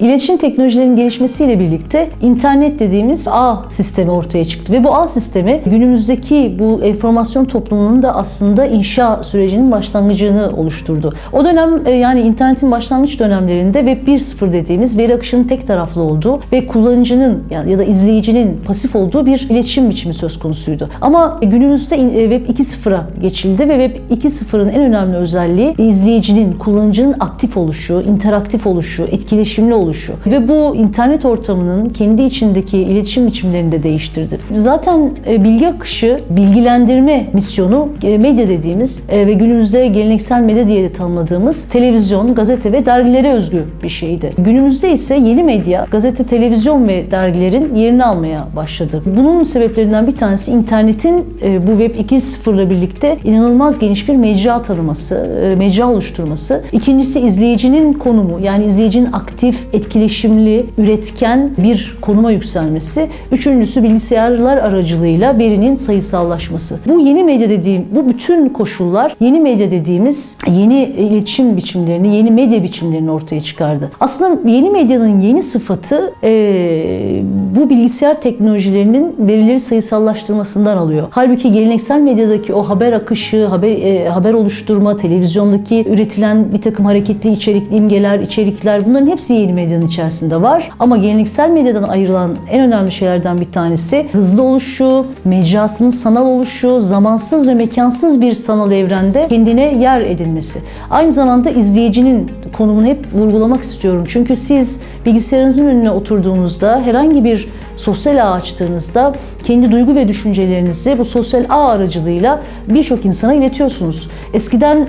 İletişim teknolojilerinin gelişmesiyle birlikte internet dediğimiz ağ sistemi ortaya çıktı ve bu ağ sistemi günümüzdeki bu enformasyon toplumunun da aslında inşa sürecinin başlangıcını oluşturdu. O dönem e, yani internetin başlangıç dönemlerinde Web 1.0 dediğimiz veri akışının tek taraflı olduğu ve kullanıcının ya da izleyicinin pasif olduğu bir iletişim biçimi söz konusuydu. Ama günümüzde e, Web 2.0'a geçildi ve Web 2.0'ın en önemli özelliği izleyicinin, kullanıcının aktif oluşu, interaktif oluşu, etkileşimli oluşu ve bu internet ortamının kendi içindeki iletişim biçimlerini de değiştirdi. Zaten e, bilgi akışı, bilgilendirme misyonu e, medya dediğimiz ve günümüzde geleneksel medya diye de tanımladığımız televizyon, gazete ve dergilere özgü bir şeydi. Günümüzde ise yeni medya, gazete, televizyon ve dergilerin yerini almaya başladı. Bunun sebeplerinden bir tanesi internetin e, bu Web 2.0 ile birlikte inanılmaz geniş bir mecra tanıması, e, mecra oluşturması. İkincisi izleyicinin konumu yani izleyicinin aktif, etkileşimli, üretken bir konuma yükselmesi. Üçüncüsü bilgisayarlar aracılığıyla verinin sayısallaşması. Bu yeni medya dediğim, bu bütün koşullar yeni medya dediğimiz yeni iletişim biçimlerini, yeni medya biçimlerini ortaya çıkardı. Aslında yeni medyanın yeni sıfatı e, bu bilgisayar teknolojilerinin verileri sayısallaştırmasından alıyor. Halbuki geleneksel medyadaki o haber akışı, haber e, haber oluşturma, televizyondaki üretilen bir takım hareketli içerikli imgeler, içerikler bunların hepsi yeni medyanın içerisinde var. Ama geleneksel medyadan ayrılan en önemli şeylerden bir tanesi hızlı oluşu, mecrasının sanal oluşu, zamansız ve mekansız bir sanal evrende kendine yer edinmesi. Aynı zamanda izleyicinin konumunu hep vurgulamak istiyorum. Çünkü siz bilgisayarınızın önüne oturduğunuzda herhangi bir sosyal ağ açtığınızda kendi duygu ve düşüncelerinizi bu sosyal ağ aracılığıyla birçok insana iletiyorsunuz. Eskiden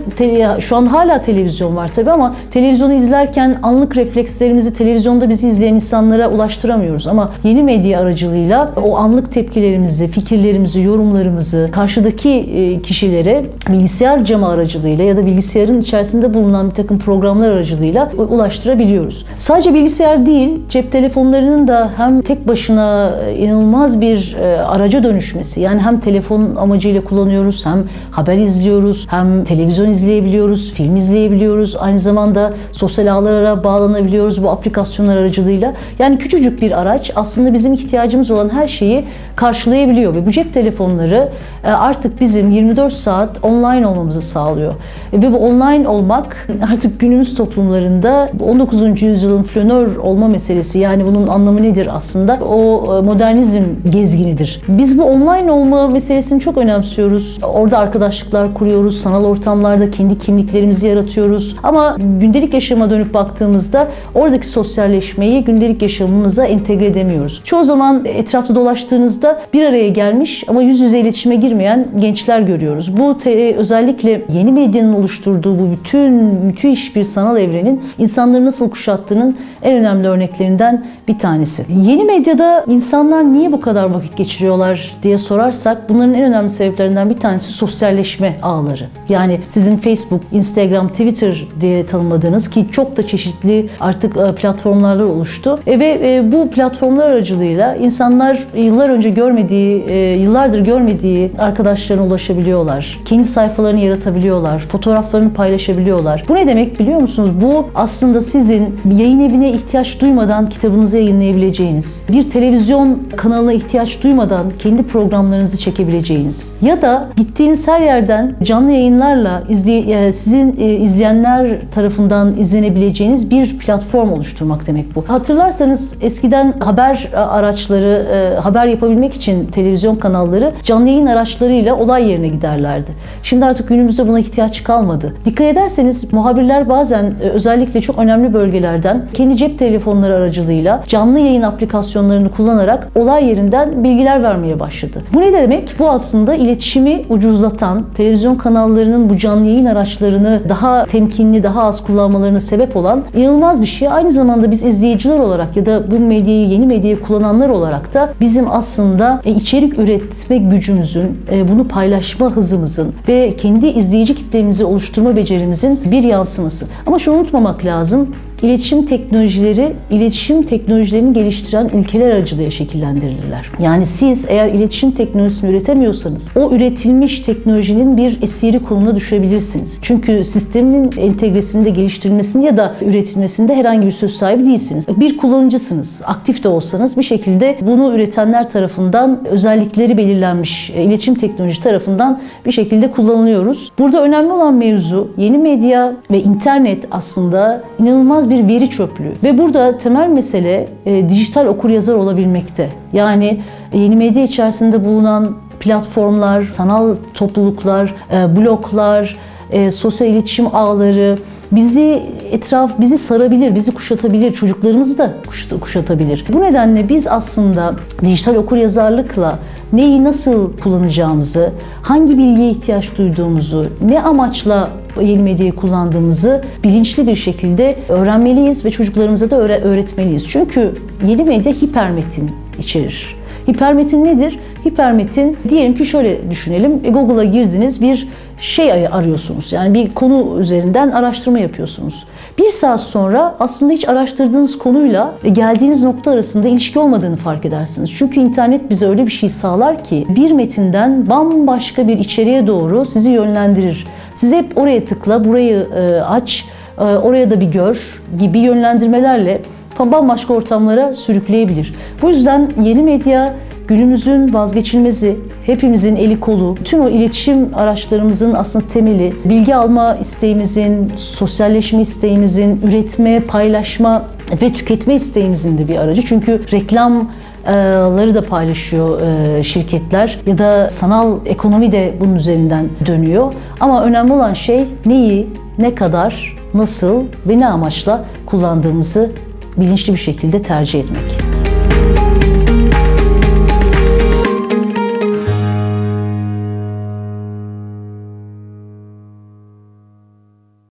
şu an hala televizyon var tabii ama televizyonu izlerken anlık reflekslerimizi televizyonda bizi izleyen insanlara ulaştıramıyoruz ama yeni medya aracılığıyla o anlık tepkilerimizi, fikirlerimizi, yorumlarımızı karşıdaki e, kişilere bilgisayar camı aracılığıyla ya da bilgisayarın içerisinde bulunan bir takım programlar aracılığıyla ulaştırabiliyoruz. Sadece bilgisayar değil, cep telefonlarının da hem tek başına e, inanılmaz bir e, araca dönüşmesi. Yani hem telefon amacıyla kullanıyoruz, hem haber izliyoruz, hem televizyon izleyebiliyoruz, film izleyebiliyoruz. Aynı zamanda sosyal ağlara bağlanabiliyoruz bu aplikasyonlar aracılığıyla. Yani küçücük bir araç aslında bizim ihtiyacımız olan her şeyi karşılayabiliyor ve bu cep telefonları e, artık bizim 24 saat online olmamızı sağlıyor. Ve bu online olmak artık günümüz toplumlarında 19. yüzyılın flanör olma meselesi yani bunun anlamı nedir aslında? O e, modernizm gezginidir. Biz bu online olma meselesini çok önemsiyoruz. Orada arkadaşlıklar kuruyoruz, sanal ortamlarda kendi kimliklerimizi yaratıyoruz. Ama gündelik yaşama dönüp baktığımızda oradaki sosyalleşmeyi gündelik yaşamımıza entegre edemiyoruz. Çoğu zaman etrafta dolaştığınızda bir araya gelmiş ama yüz yüze iletişime girmeyen gençler görüyoruz. Bu te- özellikle yeni medyanın oluşturduğu bu bütün müthiş bir sanal evrenin insanları nasıl kuşattığının en önemli örneklerinden bir tanesi. Yeni medyada insanlar niye bu kadar vakit geçiriyorlar diye sorarsak bunların en önemli sebeplerinden bir tanesi sosyalleşme ağları. Yani sizin Facebook, Instagram, Twitter diye tanımladığınız ki çok da çeşitli artık e, platformlar oluştu. E, ve e, bu platformlar aracılığıyla insanlar yıllar önce görmediği, yıllardır görmediği arkadaşlarına ulaşabiliyorlar. Kendi sayfalarını yaratabiliyorlar. Fotoğraflarını paylaşabiliyorlar. Bu ne demek biliyor musunuz? Bu aslında sizin yayın evine ihtiyaç duymadan kitabınızı yayınlayabileceğiniz, bir televizyon kanalına ihtiyaç duymadan kendi programlarınızı çekebileceğiniz ya da gittiğiniz her yerden canlı yayınlarla izley sizin e, izleyenler tarafından izlenebileceğiniz bir platform oluşturmak demek bu. Hatırlarsanız eskiden haber araçları, e, haber yapabilmek için televizyon kanalları canlı yayın araçlarıyla olay yerine giderlerdi. Şimdi artık günümüzde buna ihtiyaç kalmadı. Dikkat ederseniz muhabirler bazen e, özellikle çok önemli bölgelerden kendi cep telefonları aracılığıyla canlı yayın aplikasyonlarını kullanarak olay yerinden bilgiler vermeye başladı. Bu ne demek? Bu aslında iletişimi ucuzlatan, televizyon kanallarının bu canlı yayın araçlarını daha temkinli, daha az kullanmalarına sebep olan inanılmaz bir şey. Aynı zamanda biz izleyiciler olarak ya da bu medyayı, yeni medyayı kullananlar olarak da bizim aslında e, içerik üretme gücümüzün, e, bunu paylaşma hızımızın ve kendi izleyici kitlemizi oluşturma becerimizin bir yansıması. Ama şunu unutmamak lazım. İletişim teknolojileri, iletişim teknolojilerini geliştiren ülkeler aracılığıyla şekillendirilirler. Yani siz eğer iletişim teknolojisini üretemiyorsanız o üretilmiş teknolojinin bir esiri konumuna düşebilirsiniz. Çünkü sistemin entegresinde, geliştirilmesinde ya da üretilmesinde herhangi bir söz sahibi değilsiniz. Bir kullanıcısınız. Aktif de olsanız bir şekilde bunu üretenler tarafından özellikleri belirlenmiş e, iletişim teknoloji tarafından bir şekilde kullanılıyoruz. Burada önemli olan mevzu yeni medya ve internet aslında inanılmaz bir veri çöplüğü. Ve burada temel mesele e, dijital okuryazar olabilmekte. Yani e, yeni medya içerisinde bulunan platformlar, sanal topluluklar, e, bloglar, e, sosyal iletişim ağları bizi etraf bizi sarabilir, bizi kuşatabilir, çocuklarımızı da kuş- kuşatabilir. Bu nedenle biz aslında dijital okuryazarlıkla neyi nasıl kullanacağımızı, hangi bilgiye ihtiyaç duyduğumuzu, ne amaçla yeni medyayı kullandığımızı bilinçli bir şekilde öğrenmeliyiz ve çocuklarımıza da öğre- öğretmeliyiz. Çünkü yeni medya hipermetin içerir. Hipermetin nedir? Hipermetin diyelim ki şöyle düşünelim. E, Google'a girdiniz bir şey arıyorsunuz. Yani bir konu üzerinden araştırma yapıyorsunuz. Bir saat sonra aslında hiç araştırdığınız konuyla ve geldiğiniz nokta arasında ilişki olmadığını fark edersiniz. Çünkü internet bize öyle bir şey sağlar ki bir metinden bambaşka bir içeriğe doğru sizi yönlendirir. Siz hep oraya tıkla, burayı e, aç, e, oraya da bir gör gibi yönlendirmelerle bambaşka ortamlara sürükleyebilir. Bu yüzden yeni medya günümüzün vazgeçilmezi, hepimizin eli kolu, tüm o iletişim araçlarımızın aslında temeli, bilgi alma isteğimizin, sosyalleşme isteğimizin, üretme, paylaşma ve tüketme isteğimizin de bir aracı. Çünkü reklamları da paylaşıyor e, şirketler ya da sanal ekonomi de bunun üzerinden dönüyor. Ama önemli olan şey neyi, ne kadar, nasıl ve ne amaçla kullandığımızı bilinçli bir şekilde tercih etmek.